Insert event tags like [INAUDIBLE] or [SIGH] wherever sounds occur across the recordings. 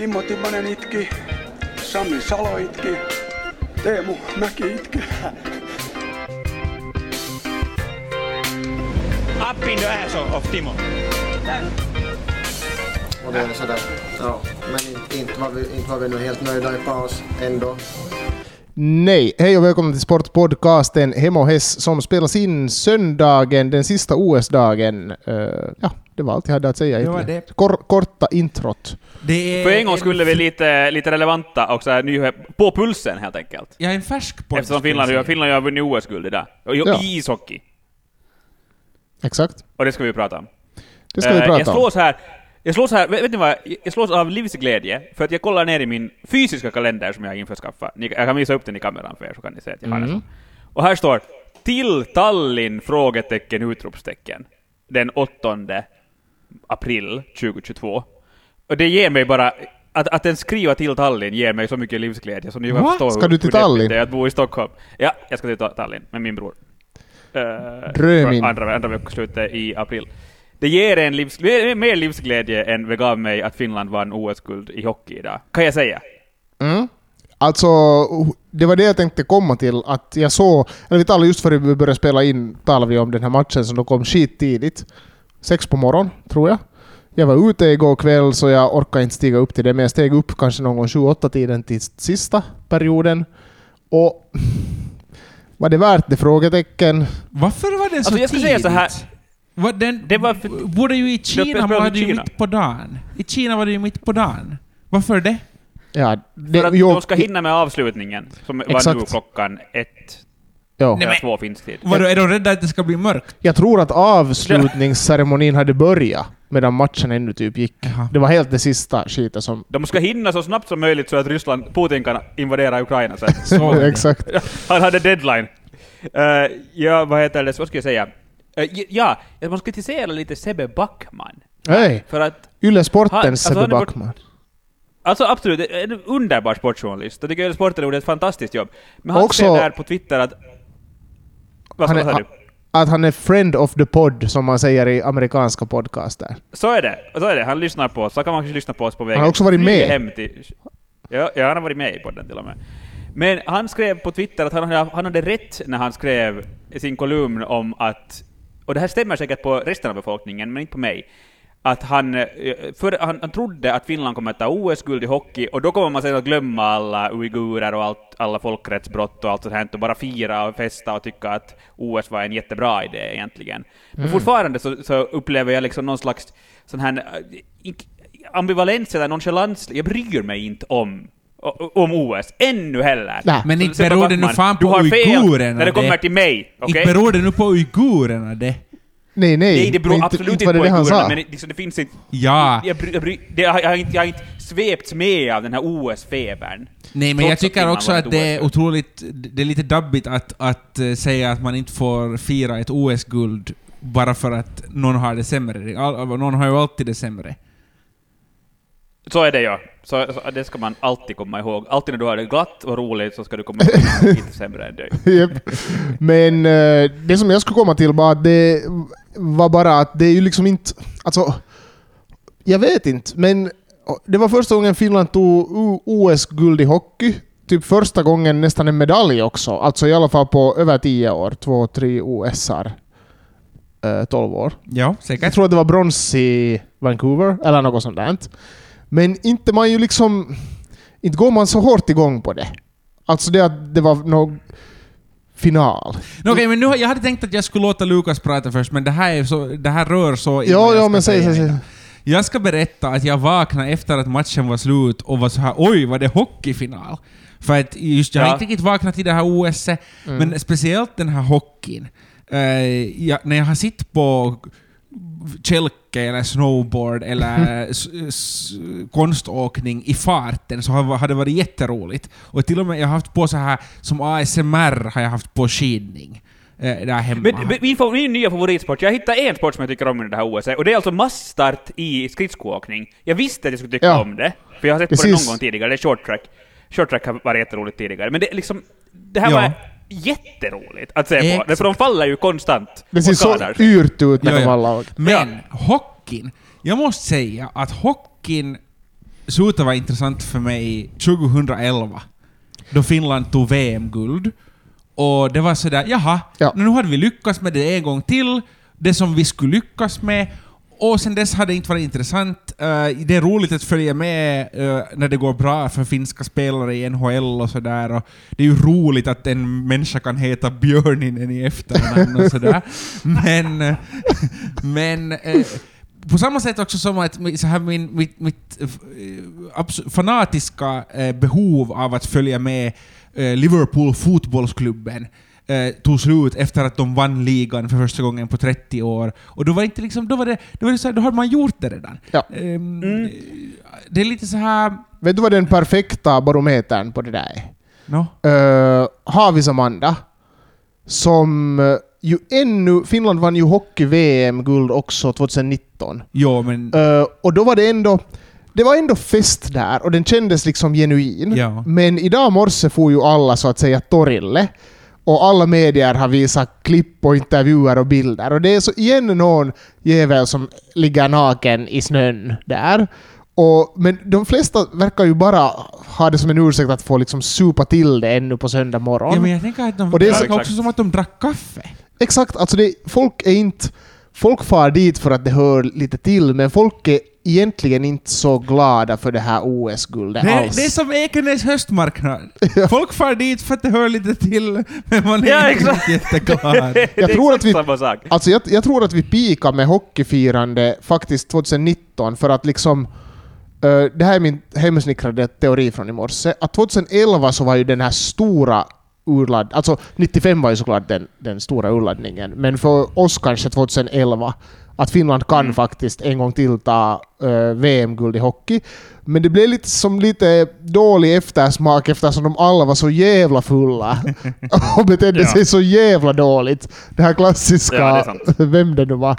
Kimmo Timonen itki, Sami Salo itki, Teemu Mäki itki. Up in the ass of, Timo. Och det är sådär. Ja. Men inte var, vi, inte var vi nu helt nöjda i paus ändå. Nej, hej och välkomna till Sportpodcasten Hem och Häss som spelas in söndagen, den sista OS-dagen. Uh, ja, det var allt jag hade att säga. Det var det. Kor korta introt. Det är För en gång skulle vi lite, lite relevanta och så här nyhet på pulsen helt enkelt. Jag är en färsk podd. Eftersom Finland, ju- Finland har vunnit OS-guld idag. Och i Ja. i ishockey. Exakt. Och det ska vi prata om. Det ska vi Eh, prata jag om. slås här, jag slås här, vet vet ni vad? Jag slås av livsglädje, för att jag kollar ner i min fysiska kalender som jag har införskaffat. Ni, jag kan visa upp den i kameran för er, så kan ni se att jag har Mm. den. Och här står ”Till Tallinn?” frågetecken utropstecken. Den 8 april 2022. Och det ger mig bara... Att, att den skriva till Tallinn ger mig så mycket livsglädje, så ni kan förstå Ska hur, du till Tallinn? det är att bo i Stockholm. Ja, jag ska till Ta- Tallinn med min bror. Uh, Drömin. Andra, andra veckoslutet i april. Det ger en livs, mer livsglädje än det gav mig att Finland vann OS-guld i hockey idag. Kan jag säga? Mm. Alltså, det var det jag tänkte komma till. Att jag såg, eller vi talade just före vi började spela in, talade vi om den här matchen som då kom skittidigt. Sex på morgonen, tror jag. Jag var ute igår kväll så jag orkade inte stiga upp till det, men jag steg upp kanske någon gång 28 tiden till sista perioden. Och [LAUGHS] var det värt det? Frågetecken. Varför var den så Alltså, jag ska tidigt? säga så här. Vad den, Det var för- borde ju i Kina var det ju mitt på dagen. I Kina var det ju mitt på dagen. Varför det? Ja, det, För att jo, de ska hinna med avslutningen, som var Exakt. nu klockan ett, jo. eller två finsk tid. Vadå, är de rädda att det ska bli mörkt? Jag tror att avslutningsceremonin hade börjat medan matchen ännu typ gick. Jaha. Det var helt det sista skitet som... De ska hinna så snabbt som möjligt så att Ryssland, Putin kan invadera Ukraina sen. [LAUGHS] Så. Exakt. [LAUGHS] Han hade deadline. Uh, ja, vad heter det, vad ska jag säga? Uh, ja, jag måste kritisera lite Sebbe Backman. Hej! För att, Yle Sportens alltså, Sebbe han är bort- Backman. alltså absolut, en underbar sportjournalist. Jag tycker att Sporten gjorde ett fantastiskt jobb. Men han Också- skrev där på Twitter att... Vad Han är, du? att han är friend of the pod, som man säger i amerikanska podcaster. Så är det, så är det. Han lyssnar på oss. Så kan man kanske lyssna på oss på vägen. Han har också varit med. Hem till, ja, ja, han har varit med i podden till och med. Men han skrev på Twitter att han hade, han hade rätt när han skrev sin kolumn om att, och det här stämmer säkert på resten av befolkningen, men inte på mig, att han, eh, för, han, han trodde att Finland kommer att ta OS-guld i hockey, och då kommer man sen att glömma alla uigurer och allt, alla folkrättsbrott och allt sånt här, och bara fira och festa och tycka att OS var en jättebra idé egentligen. Men fortfarande så, så upplever jag liksom någon slags sån här eh, ambivalens eller nonchalans. Jag bryr mig inte om om OS, ännu heller. Nej. Men inte beror det nu fan på uigurerna när det kommer det. till mig, okej? Inte beror det nu på uigurerna det. Nej, nej. Nej, det beror inte, absolut inte inte på det han uigurerna, sa. men det, liksom, det finns inte... Ja. Jag, bry, jag, bry, det, jag, har- jag, har inte, jag har inte svepts med av den här OS-febern. Nej, men jag tycker också att det är otroligt... Det är lite dabbigt att, att eh, säga att man inte får fira ett OS-guld bara för att någon har det sämre. All, någon har ju alltid det sämre. Så är det ja. Så, så, det ska man alltid komma ihåg. Alltid när du har det glatt och roligt så ska du komma ihåg att någon är lite sämre än dig. [LAUGHS] Japp. Men eh, det som jag skulle komma till var att det var bara att det är ju liksom inte... Alltså, jag vet inte, men det var första gången Finland tog OS-guld i hockey. Typ första gången nästan en medalj också. Alltså i alla fall på över tio år. Två, tre OSar. Uh, 12 år. Ja, Jag säkert. tror att det var brons i Vancouver, eller något sånt där. Men inte man ju liksom... Inte går man så hårt igång på det. Alltså det att det var någon final. Nå, Okej, men nu, jag hade tänkt att jag skulle låta Lukas prata först, men det här, är så, det här rör så Ja, jag ja, ska men säg, säg, säg. Jag ska berätta att jag vaknade efter att matchen var slut och var så här oj, var det hockeyfinal? För att just, jag har Ja. inte riktigt vaknat till det här OS, men speciellt den här hockeyn. Eh, jag, när jag har sett på kälke eller snowboard eller [LAUGHS] konståkning i farten så har har det varit jätteroligt. Och till och med jag har haft på så här som ASMR har jag haft på skidning. Eh, där hemma. Men men min, min nya favoritsport, jag hittade en sport som jag tycker om i det här OS, och det är alltså massstart i skridskoåkning. Jag visste att jag skulle tycka Ja. om det, för jag har sett på det Precis. någon gång tidigare, det är short track. Short track har varit jätteroligt tidigare, men det är liksom... Det här Ja. var jätteroligt att se på, Exakt. för de faller ju konstant Det ser och så yrt ut när de alla åker. Men hockeyn, jag måste säga att hockeyn sluta vara intressant för mig 2011, då Finland tog VM-guld. Och det var sådär, jaha, Ja. nu hade vi lyckats med det en gång till, det som vi skulle lyckas med, och sen dess har det inte varit intressant. Eh, det är roligt att följa med eh, när det går bra för finska spelare i NHL och sådär. Det är ju roligt att en människa kan heta Björninen i efternamn och sådär. [LAUGHS] Men, men eh, på samma sätt också som att så här min, mitt, mitt fanatiska eh, behov av att följa med Liverpool fotbollsklubben eh, tog slut efter att de vann ligan för första gången på 30 år. Och då var inte liksom, då var det, då var det så här, då hade man gjort det redan. Ja. Ehm, Det är lite så här... Vet du vad den perfekta barometern på det där är? No. Uh, Havis Amanda, som eh, ju ännu... Finland vann ju hockey-VM-guld också 2019. Jo, men... Eh, och då var det ändå... Det var ändå fest där och den kändes liksom genuin. Ja. Men idag morse får ju alla så att säga torille. Och alla medier har visat klipp och intervjuer och bilder. Och det är så igen någon jävel som ligger naken i snön där. Och, men de flesta verkar ju bara ha det som en ursäkt att få liksom supa till det ännu på söndag morgon. Ja, men jag tänker att de... Och det är det så- verkar också som att de drack kaffe. Exakt, alltså det, folk är inte... Folk far dit för att det hör lite till, men folk är egentligen inte så glada för det här OS-guldet Det, alls. det är som Ekenäs höstmarknad. [LAUGHS] Folk far dit för att det hör lite till, men man är Ja, inte exakt. jätteglad. [LAUGHS] är tror att vi- samma sak. Alltså jag, jag tror att vi pikar med hockeyfirande faktiskt 2019 för att liksom eh, det här är min hemsnickrade teori från i morse. Att 2011 så var ju den här stora urladd... Alltså 95 var ju såklart den, den stora urladdningen. Men för oss kanske 2011 att Finland kan faktiskt en gång till ta eh, VM-guld i hockey. Men det blev lite som lite dålig eftersmak eftersom de alla var så jävla fulla [LAUGHS] [LAUGHS] och betedde Ja. sig så jävla dåligt. Det här klassiska, Ja, det [LAUGHS] vem det nu var.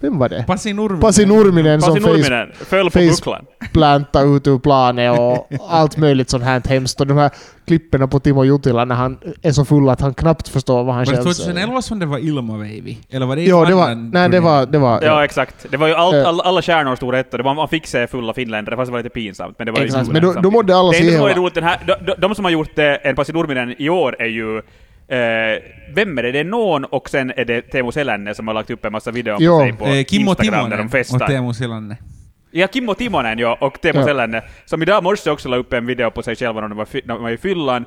Vem var det? Pasi Nurminen. Pasi Nurminen som Pasi Nurminen föll på bucklan. faceplantade ut ur planet och [LAUGHS] allt möjligt sånt här hemskt. Och de här klippen på Timo Jutila när han är så full att han knappt förstår vad han Var det själv säger. 2011 som det var Ilmaveivi? Eller var det Ja, en det var, nej, det var, det var, Ja, exakt. Det var ju allt, Eh. all, alla stjärnor stod rätt och det var, man fick se fulla finländare, fast det var lite pinsamt. Men det var ju Exakt, kul men då, då mådde alla Det så som var jävla... roligt, den här, de, de, de som har gjort eh, en Pasi Nurminen i år är ju Eh, vem är det? Det är någon och sen är det Teemu Selänne som har lagt upp en massa videor Jo. på sig på Eh, Kimmo Instagram där de Timonen festar. och Teemu Selanne. Ja, Kimmo Timonen ja, och Teemu Ja. Selänne, som idag morse också la upp en video på sig själva när de var, när de var i fyllan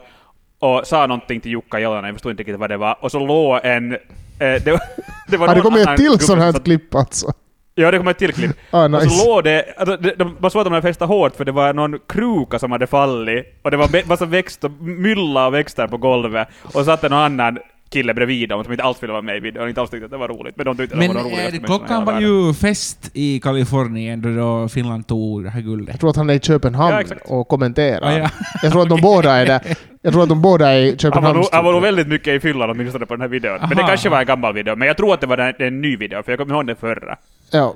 och sa någonting till Jukka Jalonen, jag förstod inte riktigt vad det var, och så låg en... Eh, det, var- [LAUGHS] det var Har det kommit ett till sånt här klipp alltså? Ja, det kom ett till klipp. Ah, Och nice. så låg det, alltså, de, de, man såg att de hade festat hårt för det var någon kruka som hade fallit, och det var massa växt och mylla och växter på golvet, och så satt någon annan kille bredvid dem som inte alls ville vara med i videon, och inte alls tyckte att det var roligt, men de tyckte att Men det var de roligaste i klockan var ju fest i Kalifornien då, då Finland tog det här guldet. Jag tror att han är i Köpenhamn Ja, och kommenterar. Ah, ja. Jag tror att de båda är där. Jag tror att de båda är i Han var, Köpenhamn. nog, han var nog väldigt mycket i fyllan åtminstone på den här videon. Men det Aha. kanske var en gammal video, men jag tror att det var en, en ny video, för jag kommer ihåg den förra. Ja.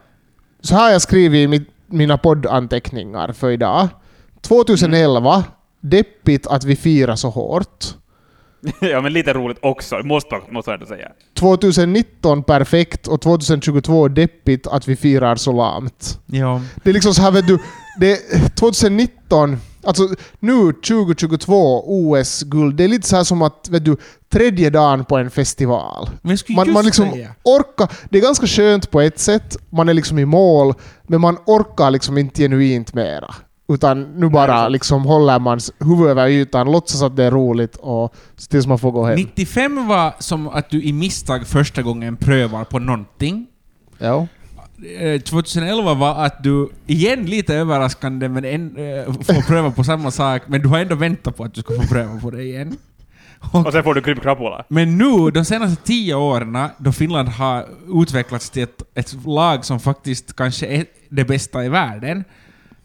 Så här har jag skrivit i mitt, mina poddanteckningar för idag. 2011, deppigt att vi firar så hårt. [LAUGHS] ja, men lite roligt också, måste, måste jag ändå säga. 2019 perfekt och 2022 deppigt att vi firar så lamt. Ja. Det är liksom så här vet du, det, 2019, alltså nu 2022 OS-guld, det är lite så här som att vet du, tredje dagen på en festival. Man, man liksom säga. orkar, det är ganska skönt på ett sätt, man är liksom i mål, men man orkar liksom inte genuint mera. Utan nu bara liksom håller man huvudet över ytan, låtsas att det är roligt och tills man får gå hem. 95 var som att du i misstag första gången prövar på någonting. Ja. Eh, 2011 var att du, igen lite överraskande, men en, eh, får pröva på samma sak, men du har ändå väntat på att du ska få pröva på det igen. Och, Och sen får du krypkrapula. men nu, de senaste tio åren, då Finland har utvecklats till ett, ett lag som faktiskt kanske är det bästa i världen,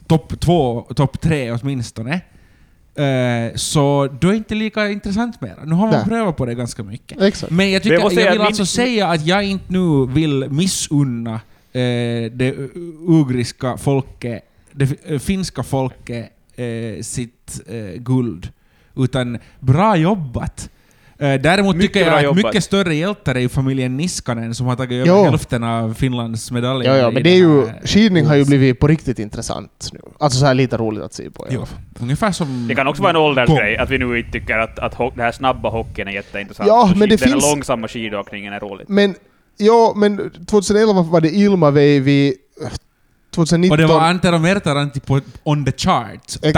topp två, topp tre åtminstone, eh, så då är det inte lika intressant mer. Nu har man Nej. prövat på det ganska mycket. Exakt. Men jag, tycker, Men jag vill alltså säga att jag inte nu vill missunna eh, det ugriska folket, det eh, finska folket, eh, sitt eh, guld. Utan bra jobbat! Eh, Däremot Mycket tycker jag att jobbat. mycket större hjältar är ju familjen Niskanen som har tagit över hälften av Finlands medaljer. Ja, ja, men det är ju, här skidning har ju blivit på riktigt intressant nu. Alltså så här lite roligt att se på. Jo, ungefär som... Det kan också vara en åldersgrej, att vi nu inte tycker att, att den här snabba hockeyn är jätteintressant. Ja, men det finns- Den långsamma skidåkningen är roligt. Men, ja, men 2011 var det Ilmaveivi, 2019... Och det var Antero Mertaranti på on the charts. Ex-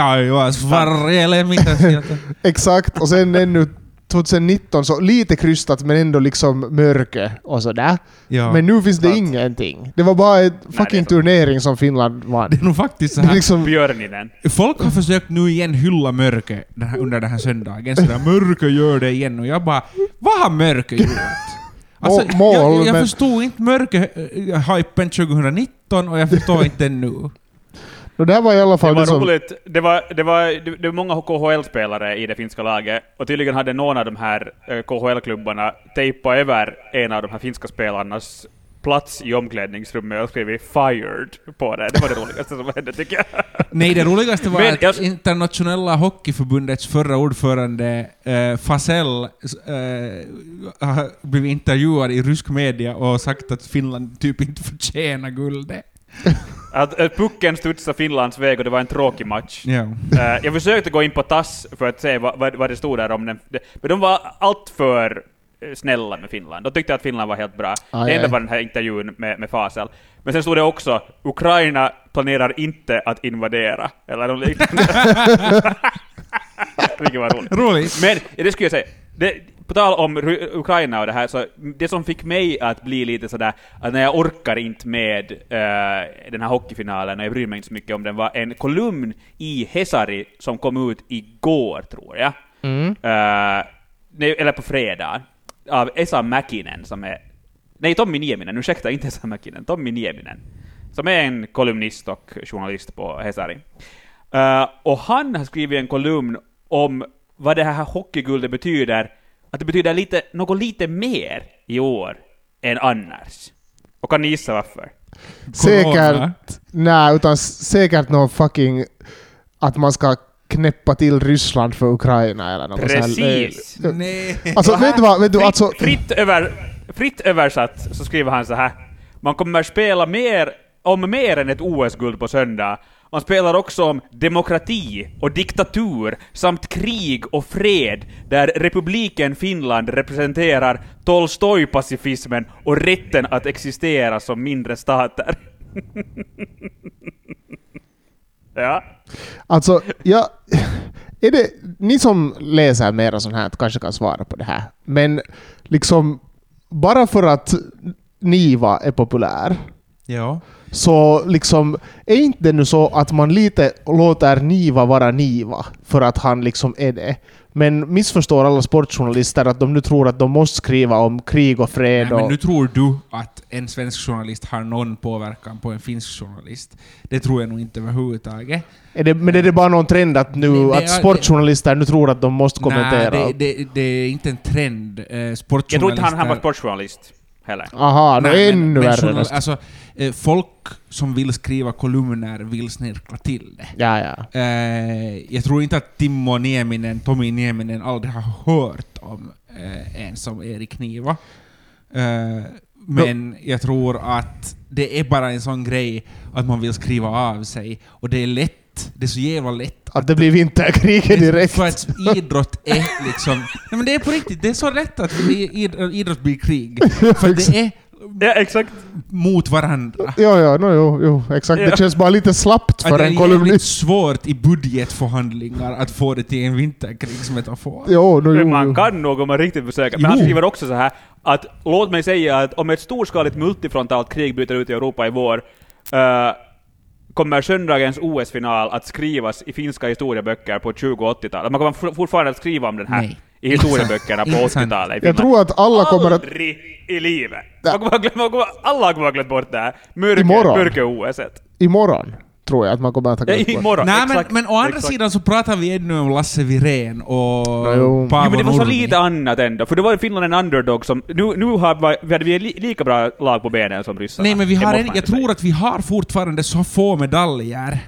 sieltä. [LAUGHS] Exakt, och sen ännu 2019 så lite krystat men ändå liksom mörke och sådär. Ja. Men nu finns det Sant. ingenting. Det var bara en fucking så. turnering som Finland vann. Det är nog faktiskt så Det är här. liksom, Björninen. Folk har försökt nu igen hylla den här, under den här söndagen. Sådär, mörker gör det igen. Och jag bara, vad har mörker gjort? Alltså, Må- mål, jag, jag men- förstod inte mörker-hypen 2019 och jag förstår inte den nu. [LAUGHS] det här var i alla Det fall var det som... roligt. Det var, det, var, det, det var många KHL-spelare i det finska laget, och tydligen hade någon av de här eh, KHL-klubbarna tejpat över en av de här finska spelarnas plats i omklädningsrummet och skrivit 'fired' på det. Det var det roligaste som hände, tycker jag. Nej, det roligaste var Men att jag- internationella hockeyförbundets förra ordförande eh, Fasell eh, blivit intervjuad i rysk media och sagt att Finland typ inte förtjänar guldet. Att, att pucken studsade Finlands väg och det var en tråkig match. Eh, jag försökte gå in på TASS för att se vad, vad, vad det stod där om den, men de var allt för eh, snälla med Finland. De tyckte att Finland var helt bra. Aj, det enda var den här intervjun med, med Fasel. Men sen stod det också Ukraina planerar inte att invadera. Eller något liknande. [LAUGHS] Vilket var roligt. Roligt. Men det skulle jag säga. Det, på tal om Ru- Ukraina och det här, så det som fick mig att bli lite sådär, att när jag orkar inte med eh, den här hockeyfinalen, och jag bryr mig inte så mycket om den, var en kolumn i Hesari som kom ut igår, tror jag. Mm. Eh, nej, eller på fredag, av Esa Mäkinen som är... Nej, Tommi Nieminen, ursäkta, inte Esa Mäkinen, Tommi Nieminen. Som är en kolumnist och journalist på Hesari. Eh, och han har skrivit en kolumn om vad det här hockeyguldet betyder, att det betyder lite, något lite mer i år än annars. Och kan ni gissa varför? Corona. Säkert... Nej, utan säkert någon fucking... Att man ska knäppa till Ryssland för Ukraina eller något sånt här. Precis! Nej. Alltså, vet du vad? Vet du, Fritt, alltså, fritt, över, fritt översatt så skriver han så här. Man kommer spela mer, om mer än ett OS-guld på söndag. Man spelar också om demokrati och diktatur samt krig och fred där republiken Finland representerar Tolstoj-pacifismen och rätten att existera som mindre stater. [LAUGHS] ja. Alltså, jag... [LAUGHS] Är det, ni som läser mera sånt här kanske kan svara på det här. Men liksom, bara för att Niva är populär, Ja. så liksom, är inte det nu så att man lite låter Niva vara Niva för att han liksom är det? Men missförstår alla sportjournalister att de nu tror att de måste skriva om krig och fred Nej, och... men nu tror du att en svensk journalist har någon påverkan på en finsk journalist. Det tror jag nog inte överhuvudtaget. Är det, men är det bara någon trend att nu Det- det att sportjournalister nu tror att de måste kommentera? Nej, det, det, det är inte en trend. Eh, Jag sportjournalister... tror inte han, han var sportjournalist heller. Aha, det är men- ännu värre. Alltså, eh, folk som vill skriva kolumner vill snirkla till det. Ja, ja. Eh, jag tror inte att Timmo Nieminen, Tommy Nieminen aldrig har hört om eh, en som Erik Niva. Eh, men jag tror att det är bara en sån grej att man vill skriva av sig. Och det är lätt, det är så jävla lätt Att det blir vinterkrig direkt. för att idrott är liksom... Nej men det är på riktigt, det är så lätt att id- idrott blir krig. [LAUGHS] För det är Ja, exakt. mot varandra. Jo, jo, no, jo, jo, exakt. Ja. Det känns bara lite slappt Att för det är en jävligt kolumnist. svårt i budgetförhandlingar att få det till en vinterkrigsmetafor. Jo, no, Men jo, man jo. kan nog om man riktigt försöker. Men han Jo. skriver också så här att låt mig säga att om ett storskaligt multifrontalt krig bryter ut i Europa i vår eh, kommer söndagens OS-final att skrivas i finska historieböcker på 20 och 80-talet. Man kommer for- fortfarande att skriva om den här Nej. i historieböckerna på Inte sant. 80-talet i Jag tror att alla kommer att... Aldrig i livet! Man kommer att glömma, man kommer, alla kommer att glömma bort det här. Mörker, Imorgon. mörker-OS. Imorgon tror jag att man kommer att ha Ja, glömt bort. imorgon. Nej men, exakt, men å andra exakt. sidan så pratar vi ännu om Lasse Wirén och Ja, jo. Paavo Jo, men det var så Nurmi. lite annat ändå, för det var ju Finland en underdog som... Nu, nu har vi, hade vi li, lika bra lag på benen som ryssarna. Nej men vi har en, jag tror att vi har fortfarande så få medaljer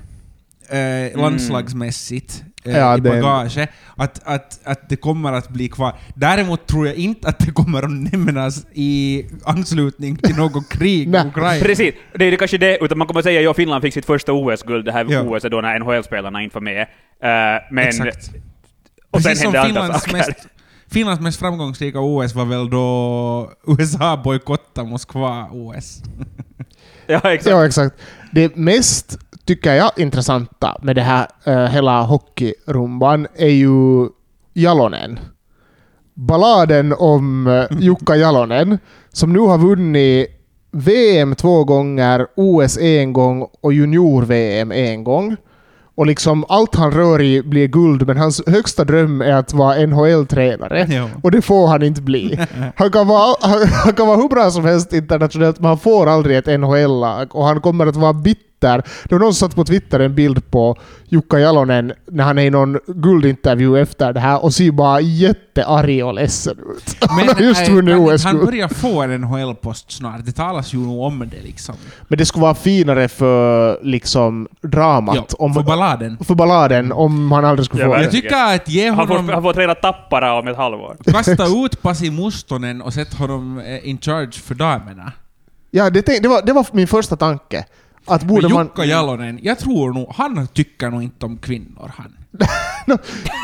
eh, landslagsmässigt eh, Ja, i det- bagage, att, att, att det kommer att bli kvar. Däremot tror jag inte att det kommer att nämnas i anslutning till något krig i Ukraina. Precis, det är kanske det, utan man kommer säga att Finland fick sitt första OS-guld, det här Ja. OS då när NHL-spelarna inte var med. Eh, men... Exakt. Och sen Precis hände andra Finlands saker. mest, Finlands mest framgångsrika OS var väl då USA bojkottade Moskva-OS. Ja, exakt. Ja, exakt. Det mest, tycker jag, intressanta med det här uh, hela hockeyrumban är ju Jalonen. Balladen om uh, Jukka Jalonen, som nu har vunnit VM två gånger, OS en gång och junior-VM en gång. Och liksom allt han rör i blir guld, men hans högsta dröm är att vara NHL-tränare. Och det får han inte bli. Han kan, vara, han, han kan vara hur bra som helst internationellt, men han får aldrig ett NHL-lag. Och han kommer att vara bitter. Det var någon som satt på Twitter en bild på Jukka Jalonen när han är i någon guldintervju efter det här och ser bara jättearg och ledsen ut. [LAUGHS] han har just eh, vunnit OS Han börjar få en NHL-post snart. Det talas ju nog om det liksom. Men det skulle vara finare för liksom dramat. Ja, om, för balladen. för balladen om han aldrig skulle Ja, få det. Jag tycker att ge Han får, honom... han får träna tappara om ett halvår. [LAUGHS] Kasta ut Pasi Mustonen och sätt honom eh, in charge för damerna. Ja, det, tänk- det, var, det var min första tanke. Att borde Men man... Jukka Jalonen, jag tror nog, han tycker nog inte om kvinnor han. [LAUGHS] No,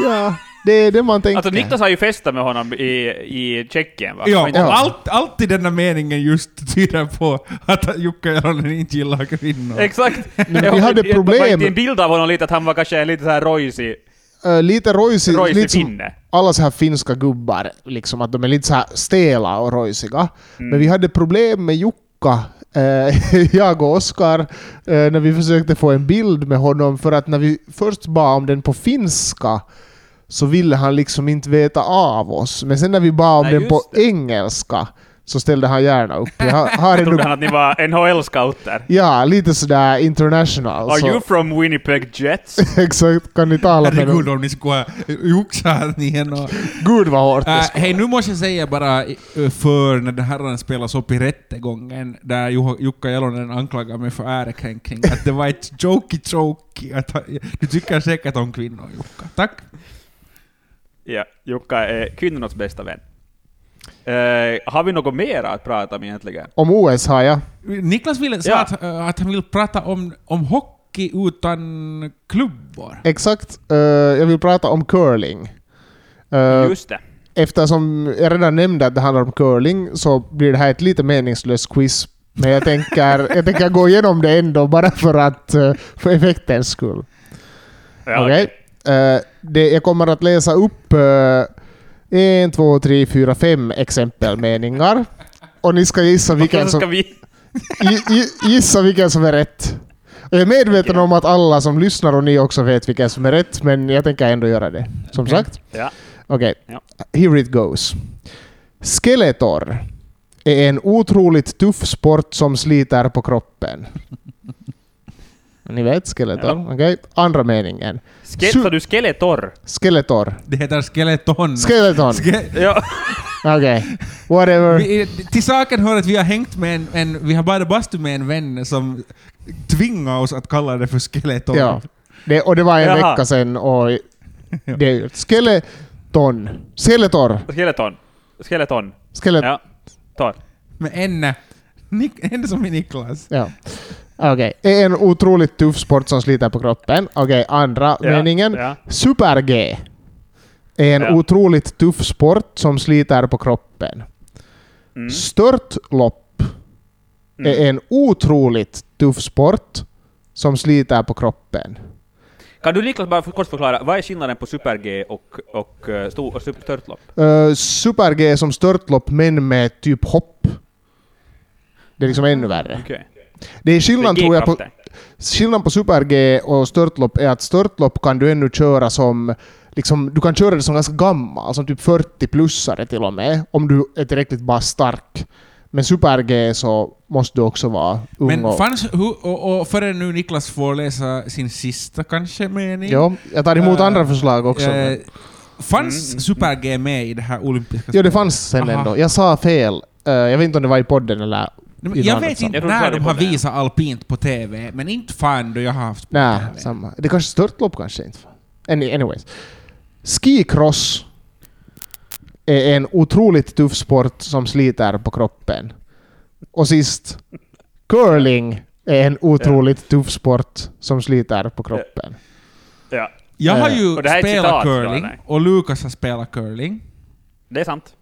ja, det är det man tänker. Alltså Niklas har ju festat med honom i, i Tjeckien va? Ja, inte- och Ja. allt, alltid denna meningen just tyder på att Jukka Jalonen inte gillar kvinnor. Exakt! men vi hade jag- problem- Jag en bild av honom lite att han var kanske en lite så här rojsig, Uh, lite rojsig, rojsig lite som finne. alla så här finska gubbar, liksom att de är lite så här stela och rojsiga. Mm. Men vi hade problem med Jukka, [LAUGHS] jag och Oskar, eh, när vi försökte få en bild med honom, för att när vi först bad om den på finska så ville han liksom inte veta av oss. Men sen när vi bad om Nej, den på det. engelska så ställde han gärna upp. Jag har, trodde han att ni var NHL-scouter. Ja, lite sådär international. Are så, you from Winnipeg Jets? [LAUGHS] Exakt, kan ni tala med Herregud om ni skulle joxat igen och... Gud vad hårt skulle hej, nu måste jag säga bara för när den här spelas upp i rättegången där Jukka Jalonen anklagar mig för ärekränkning att det var ett jokey jokey att han, Du tycker säkert om kvinnor Jukka. Tack. Ja, Jukka är kvinnornas bästa vän. Eh, har vi något mer att prata om egentligen? Om OS har jag. Niklas ville sa Ja. att, äh, att han vill prata om, om hockey utan klubbor. Exakt. eh, jag vill prata om curling. Eh, Just det. eftersom jag redan nämnde att det handlar om curling så blir det här ett lite meningslöst quiz. Men jag tänker, jag tänker gå igenom det ändå bara för att eh, för effektens skull. Ja, Okej. Eh, det, jag kommer att läsa upp uh, en, två, tre, fyra, fem exempelmeningar. Och ni ska gissa vilken som, gissa vilken som är rätt. Jag är medveten om att alla som lyssnar och ni också vet vilken som är rätt, men jag tänker ändå göra det. Som Okej. sagt. Ja. Okej. Ja. Here it goes. Skeletor är en otroligt tuff sport som sliter på kroppen. Ni vet Skeletor? Ja. Okej. Andra meningen. Ske- Su- du Skeletor? Skeletor. Det heter skeleton. Skeleton. Ske- Ja. Okej. Whatever. vi, till saken hör att vi har hängt med en, en vi har badat bastu med en vän som tvingar oss att kalla det för skeleton. Ja. Det, och det var en Jaha. vecka sedan och [LAUGHS] det. Skeleton. Skeletor. Skeleton. Skeleton. Skeleton. Ja. Tor. Med en, Nik- en som är Niklas. Ja. Okej. Är en otroligt tuff sport som sliter på kroppen. Okej, andra Ja. meningen. Ja. Super-G är en Ja. otroligt tuff sport som sliter på kroppen. Mm. Störtlopp Mm. är en otroligt tuff sport som sliter på kroppen. Kan du Niklas bara kort förklara, vad är skillnaden på Super-G och, och, stor, och super- störtlopp? Uh, Super-G är som störtlopp men med typ hopp. Det är liksom ännu värre. Okej. Det är skillnad tror jag på, skillnad på Super-G och störtlopp är att störtlopp kan du ännu köra som Liksom, du kan köra det som ganska gammal, som typ 40-plussare till och med, om du är tillräckligt bara stark. Men Super-G så måste du också vara ung Men fanns, och, och före nu Niklas får läsa sin sista kanske mening. Ja, jag tar emot Äh, andra förslag också. Men- fanns Mm. Super-G med i det här olympiska Jo, det fanns sen Aha. ändå. Jag sa fel. Eh, jag vet inte om det var i podden eller Jag vet inte Jag när de har visat alpint på TV, men inte fan då jag har haft på Nej, TV. samma. Det kanske störtlopp kanske inte. Any, anyways. Skicross är en otroligt tuff sport som sliter på kroppen. Och sist, curling är en otroligt tuff sport som sliter på kroppen. Ja, Jag har Eh, ju spelat curling, och Lukas har spelat curling. det är sant.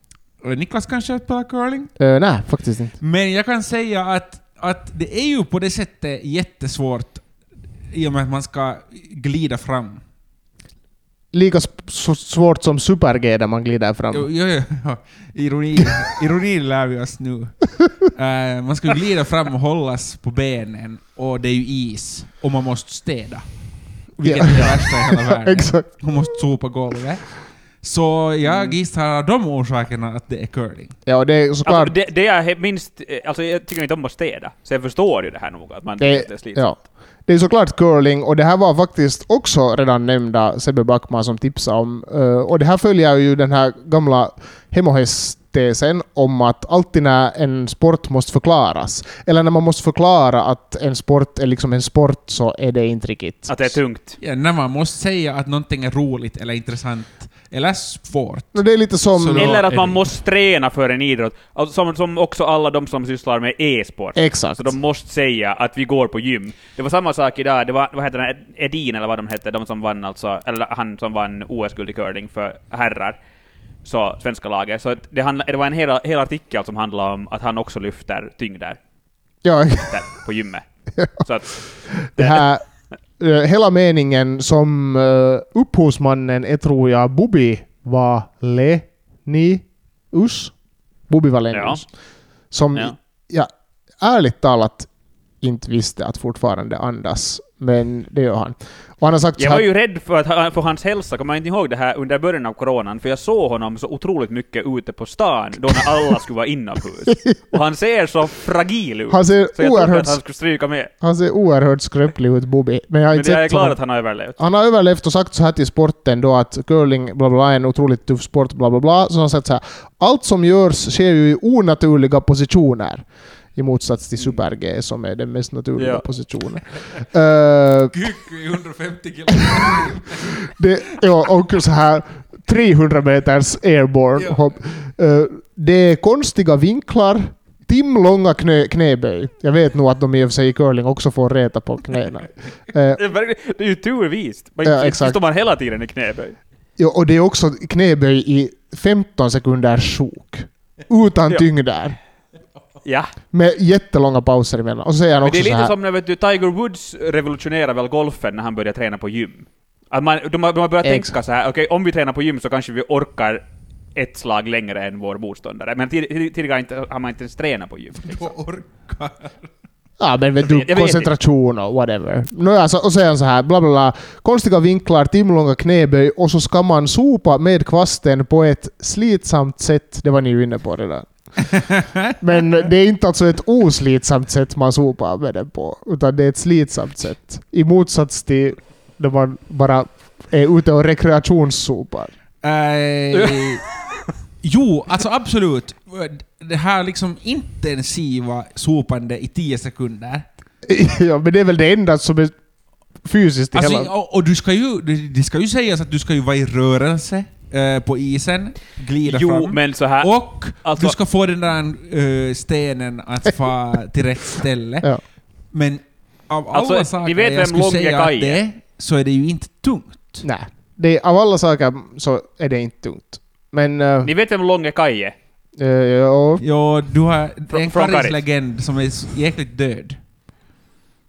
Och Niklas kanske har spelat curling. Eh, nej, faktiskt inte. Men jag kan säga att, att det är ju på det sättet jättesvårt i och med att man ska glida fram. Lika svårt som super-G där man glider fram. Jo, jo, jo. Ironi, ironi lär vi oss nu. [LAUGHS] Eh, man ska glida fram och hållas på benen, och det är ju is. Och man måste städa. Vilket är det värsta i hela [LAUGHS] världen. Exakt. Man måste sopa golvet. Så jag Mm. gissar av de orsakerna att det är curling. Ja, det är såklart... Alltså, det, det he- minst... eh, Alltså jag tycker inte om att städa, så jag förstår ju det här nog, att man Det- det, är slitsamt. Ja. Det är såklart curling och det här var faktiskt också redan nämnda Sebbe Backman som tipsade om. eh, och det här följer ju den här gamla hemohästtesen om att alltid när en sport måste förklaras, eller när man måste förklara att en sport är liksom en sport, så är det inte riktigt. Att det är tungt. Ja, när man måste säga att någonting är roligt eller intressant eller svårt. Det är lite som... Så Eller att man måste träna för en idrott. Alltså, som, som också alla de som sysslar med e-sport. Exakt. Så de måste säga att vi går på gym. Det var samma sak idag, det var, vad heter det, Edin eller vad de hette, de som vann alltså, eller han som vann OS-guld i curling för herrar. Så, svenska laget. Så det, handla, det var en hel, hel artikel som handlade om att han också lyfter tyngder Ja, där på gymmet. [LAUGHS] Så att, det här... eh, hela meningen som uh, upphovsmannen är tror jag Bobby Valenius. Bobby Valenius. Som Ja. jag ärligt talat inte visste att fortfarande andas. Men det gör han. Och han har sagt Jag här, var ju rädd för, att, för hans hälsa, kommer jag inte ihåg det här under början av coronan, för jag såg honom så otroligt mycket ute på stan, då när alla skulle vara inomhus. [LAUGHS] Och han ser så fragil ut. Han ser så jag trodde oerhört- att han skulle stryka med. han ser oerhört skröplig ut, Bobby. Men jag har Men inte jag är glad honom. att han har överlevt. Han har överlevt och sagt så här till sporten då att curling bla bla, bla är en otroligt tuff sport bla bla bla. Så han har sagt så här. Allt som görs sker ju i onaturliga positioner. I motsats till super-G som är den mest naturliga Ja. positionen. Kyckö i 150 kilo. det, ja, och så här 300 meters airborne Ja. hopp. Eh, det är konstiga vinklar. Timlånga knä, knäböj. Jag vet nog att de i och för sig i curling också får reta på knäna. [LAUGHS] Eh, Det är, ju turvist. Man, Ja, exakt. står man hela tiden i knäböj. Ja, och det är också knäböj i 15 sekunders sjok. Utan tyngder. Ja. Med jättelånga pauser emellan. Och så säger han Men också det är så lite här. som när vet du, Tiger Woods revolutionerar väl golfen när han började träna på gym. Att man, de, har, de har börjat Exakt. tänka så här, okej, om vi tränar på gym så kanske vi orkar ett slag längre än vår motståndare. Men tid- tid- tidigare inte, har man inte ens tränat på gym. Då orkar. Ja men vet du, koncentration och whatever. Nåja, så, och han så här, bla bla bla. Konstiga vinklar, timlånga knäböj och så ska man sopa med kvasten på ett slitsamt sätt. Det var ni ju inne på redan. [LAUGHS] Men det är inte alltså ett oslitsamt sätt man sopar med den på, utan det är ett slitsamt sätt. I motsats till när man bara är ute och rekreationssopar. Eh, [LAUGHS] jo, alltså absolut. Det här liksom intensiva sopande i 10 sekunder. [LAUGHS] ja, men det är väl det enda som är fysiskt i Alltså, hela... och, och du ska ju, det, det ska ju sägas att du ska ju vara i rörelse eh, på isen, glida Jo, fram. men så här... Och alltså- du ska få den där eh, stenen att [LAUGHS] få till rätt ställe. Ja. Men av alla Alltså, saker ni vet jag skulle säga att det är? är, så är det ju inte tungt. Nej. Det, av alla saker så är det inte tungt. Men... Uh, Ni vet vem Longe Kai är? ja, Jo, du har är en. Karis-legend som är så jäkligt död.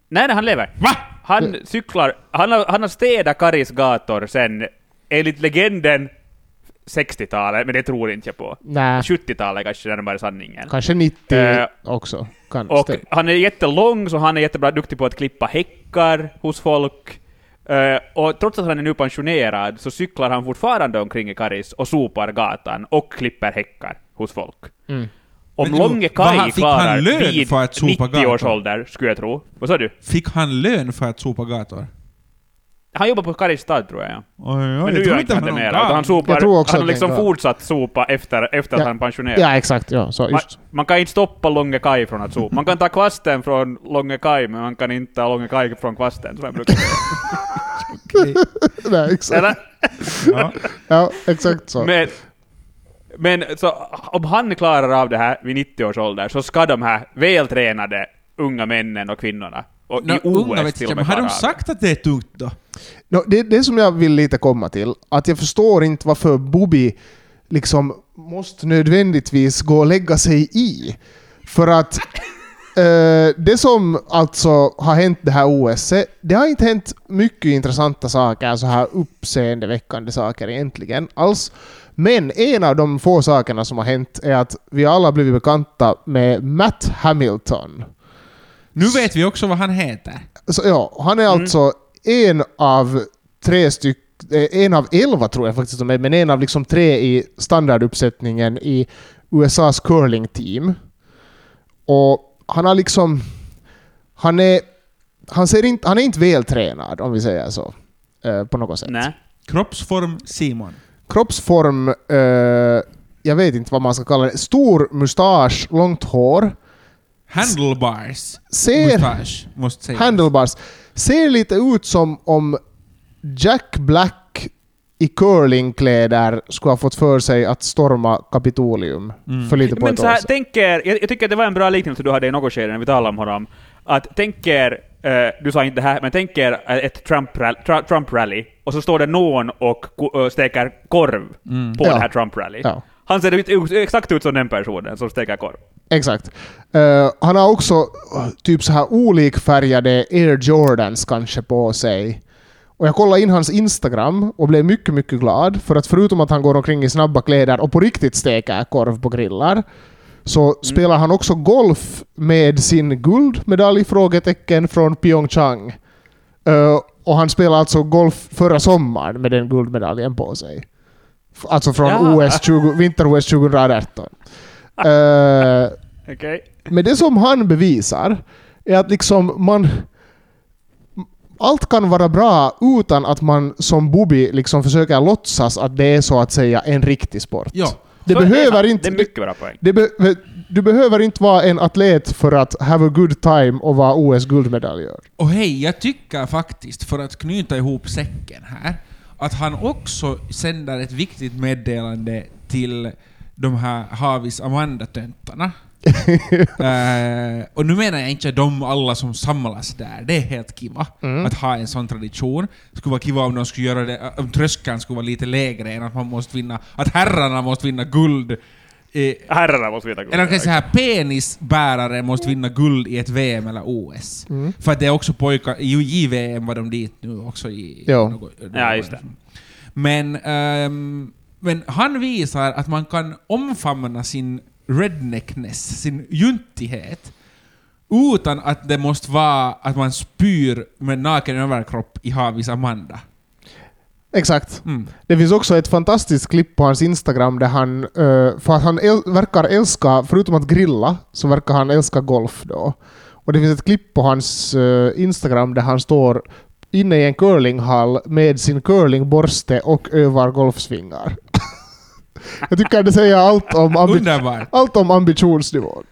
Nej, nej, han lever. Va? Han cyklar, han har, han har städat Karis gator sen, enligt legenden, 60-talet, men det tror inte jag på. nej. 70-talet kanske närmare sanningen. Kanske 90 Eh, också. Kan Och stämma. han är jättelång, så han är jättebra duktig på att klippa häckar hos folk. Eh, och trots att han är nu pensionerad så cyklar han fortfarande omkring i Karis och sopar gatan och klipper häckar hos folk. Mm. Om Men fick han klarar lön vid för att sopa 90 års gator? ålder, skulle jag tro. Vad sa du? Fick han lön för att sopa gator? Han jobbar på Karistad tror jag. Ja. Oj, oj, Men nu gör inte inte han det någon mer. gång. utan Han, sopar, han har liksom fortsatt sopa efter, efter Ja. att han pensionerade. Ja, exakt. Ja, så Man, just. man kan inte stoppa Långe Kaj från att sopa. Man kan ta kvasten från Långe Kaj, men man kan inte ta Långe Kaj från kvasten, som jag brukar säga. Okej. [LAUGHS] Nej, exakt. Eller? Ja. Ja, exakt så. Men, men så, om han klarar av det här vid 90 års ålder, så ska de här vältränade unga männen och kvinnorna, och Nå, i OS unga vet till jag, och men med har de sagt att det är tungt då? No, det, det som jag vill lite komma till, att jag förstår inte varför Bobby liksom måste nödvändigtvis gå och lägga sig i. För att [LAUGHS] eh, det som alltså har hänt det här OS, det har inte hänt mycket intressanta saker, så här uppseendeväckande saker egentligen alls. Men en av de få sakerna som har hänt är att vi alla blivit bekanta med Matt Hamilton. Nu vet vi också vad han heter. Så, ja, han är alltså en av tre styck, eh, en av elva tror jag faktiskt de är, men en av liksom tre i standarduppsättningen i USAs curling-team. Och han har liksom... Han är... Han, ser inte, han är inte vältränad, om vi säger så. eh, på något sätt. Nej. Kroppsform Simon. Kroppsform... eh, jag vet inte vad man ska kalla det. Stor mustasch, långt hår. Handlebars. Ser... Mustasch, måste säga. Handlebars. Ser lite ut som om Jack Black i curlingkläder skulle ha fått för sig att storma Kapitolium Mm. för lite på Men ett så år här, sedan. tänker, jag, jag tycker att det var en bra liknelse du hade i något skede när vi talade om honom. Att tänker, eh, du sa inte det här, men tänker eh, ett Trump-rally, Tra- Trump-rally och så står det någon och steker korv på Ja. det här Trump-rally. Ja. Han ser exakt ut som den personen som steker korv. Exakt. Eh, han har också uh, typ så här olikfärgade Air Jordans kanske på sig. Och jag kollade in hans Instagram och blev mycket, mycket glad. För att förutom att han går omkring i snabba kläder och på riktigt steker korv på grillar, så spelar han också golf med sin guldmedalj frågetecken från Pyeongchang. Eh, och han spelade alltså golf förra sommaren med den guldmedaljen på sig. Alltså från Ja. OS 20, vinter-OS 2018. Eh, [LAUGHS] Okej. men det som han bevisar är att liksom man... Allt kan vara bra utan att man som Bobby liksom försöker låtsas att det är så att säga en riktig sport. Ja. Det Så behöver det, inte... Det är mycket bra poäng. det be, du behöver inte vara en atlet för att have a good time och vara OS-guldmedaljör. Och hej, jag tycker faktiskt, för att knyta ihop säcken här, att han också sänder ett viktigt meddelande till de här Havis Amanda-töntarna. [LAUGHS] Eh, och nu menar jag inte de alla som samlas där, det är helt kiva att ha en sån tradition. Det skulle vara kiva om de skulle göra det, om tröskeln skulle vara lite lägre än att man måste vinna, att herrarna måste vinna guld. Herrarna måste veta. eller kan säga penisbärare måste vinna guld i ett VM eller OS. För att det är också pojkar, i JVM var de dit nu också i... Ja. något- Ja, just det. Men, ehm, men han visar att man kan omfamna sin redneckness, sin juntighet, utan att det måste vara att man spyr med naken överkropp i Havis Amanda. Exakt. Mm. Det finns också ett fantastiskt klipp på hans Instagram där han, eh, för att han äl- verkar älska, förutom att grilla, så verkar han älska golf då. Och det finns ett klipp på hans eh, Instagram där han står inne i en curlinghall med sin curlingborste och övar golfsvingar. [LAUGHS] Jag tycker det säger allt om, ambi- allt om ambitionsnivån.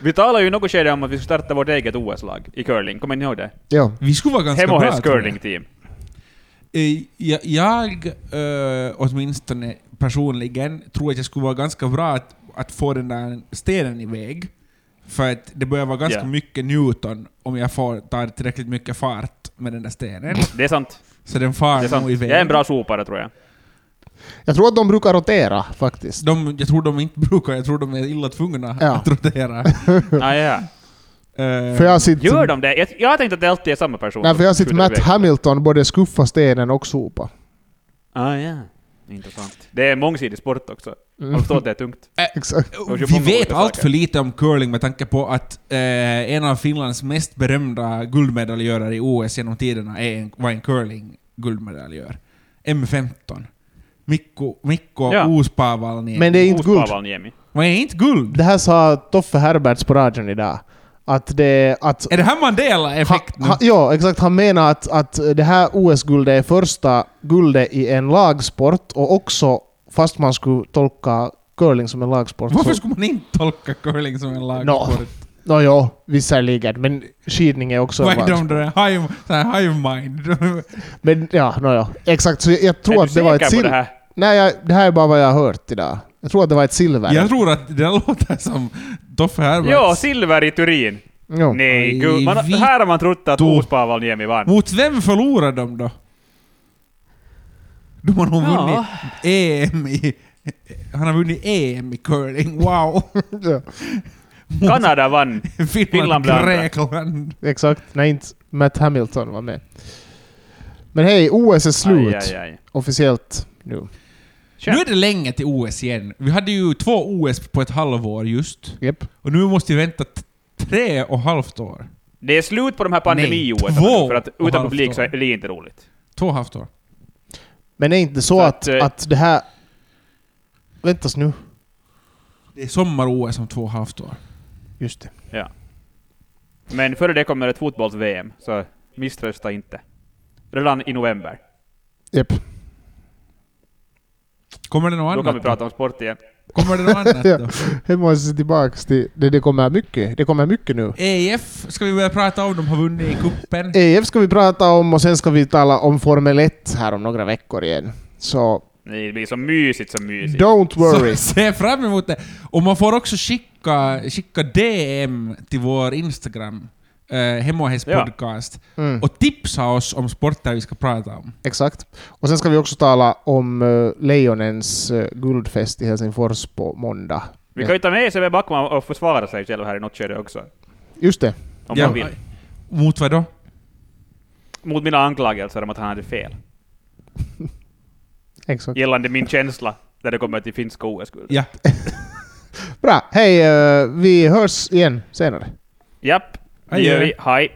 Vi talade ju i något skede om att vi skulle starta vårt eget OS-lag i curling. Kommer ni ihåg det? Ja. Vi skulle vara ganska bra Hemohes jag. curling-team. Eh, Jag, jag eh, åtminstone personligen tror att jag skulle vara ganska bra att, att få den där stenen iväg. För att det börjar vara ganska Ja. mycket Newton om jag får ta tillräckligt mycket fart med den där stenen. Det är sant. Så den far Det är sant. nog iväg. Jag är en bra sopare tror jag. Jag tror att de brukar rotera faktiskt. De, jag tror de inte brukar, jag tror de är illa tvungna Ja. att rotera. Ah, [LAUGHS] ja. Eh, För jag har sett, Gör de det? Jag, jag har tänkt att det alltid är samma person. nej, för jag har sett Matt iväg. Hamilton både skuffa stenen och sopa. Ah, ja. Intressant. Det är mångsidig sport också. Jag förstår att det är tungt. [LAUGHS] Exakt. Vi vet allt för lite om curling med tanke på att eh, en av Finlands mest berömda guldmedaljörer i OS genom tiderna är en, var en curling-guldmedaljör. M15. Mikko, Mikko Ja. Uuspaavallniemi. Men det är inte guld. Ospavalniemi. Var är inte guld? Det här sa Toffe Herberts på radion idag. Att det... Att, Är det här han, Mandela-effekt nu? han, ja, exakt. Han menar att, att det här OS-guldet är första guldet i en lagsport och också, fast man skulle tolka curling som en lagsport. Varför så- skulle man inte tolka curling som en lagsport? Nå jo, visserligen. Men skidning är också Vad är de där hive, hive mind? Men ja, ja. Exakt. Så jag, jag tror är att du det var ett säker på det här? Nej, jag, det här är bara vad jag har hört idag. Jag tror att det var ett silver. Jag tror att det [LAUGHS] låter som Toffe Herberts. Ja, silver i Turin. Jo. Nej, gud. Man, vi- här har man trott att då- Ospavaniemi vann. Mot vem förlorade de då? De har nog Ja. vunnit EM i... Han har vunnit EM i curling, wow! [LAUGHS] Ja. Kanada vann. Finland, Finland. Grekland. exakt. När inte Matt Hamilton var med. Men hej, OS är slut. Aj, aj, aj. Officiellt nu. Nu är det länge till OS igen. Vi hade ju två OS på ett halvår just. Japp. Och nu måste vi vänta tre och halvt år. Det är slut på de här pandemi Nej, två för att utan publik så är det inte roligt. Två och halvt år. Men är inte så, Så att, att, att, eh, det här... Väntas nu. Det är sommar-OS om två och halvt år. Just det. Ja. Men före det kommer ett fotbolls-VM, så misströsta inte. Redan i november. Japp. Kommer det något Då annat kan vi prata om sport igen. Kommer det något annat [LAUGHS] Ja. då? Jag måste se tillbaks till... Det, det kommer mycket. Det kommer mycket nu. EF ska vi börja prata om. De har vunnit i kuppen. EF ska vi prata om och sen ska vi tala om Formel 1 här om några veckor igen. Så Nej, det blir så mysigt, så mysigt. don't worry. Så se fram emot det. Och man får också skicka, skicka DM till vår Instagram, eh, Hemohes Ja. podcast, Mm, och tipsa oss om sporter vi ska prata om. exakt. Och sen ska vi också tala om uh, Lejonens uh, guldfest i Helsingfors på måndag. Vi kan ju ta med Sebbe Backman och försvara sig själv här i något skede också. Just det. Om Ja. man vill. Mot vad då? Mot mina anklagelser om att han hade fel. [LAUGHS] Exakt. Gällande min känsla när det kommer till finska OS-guld. Ja. [LAUGHS] Bra. Hej, uh, vi hörs igen senare. Japp, det Adjö. gör vi. Hej.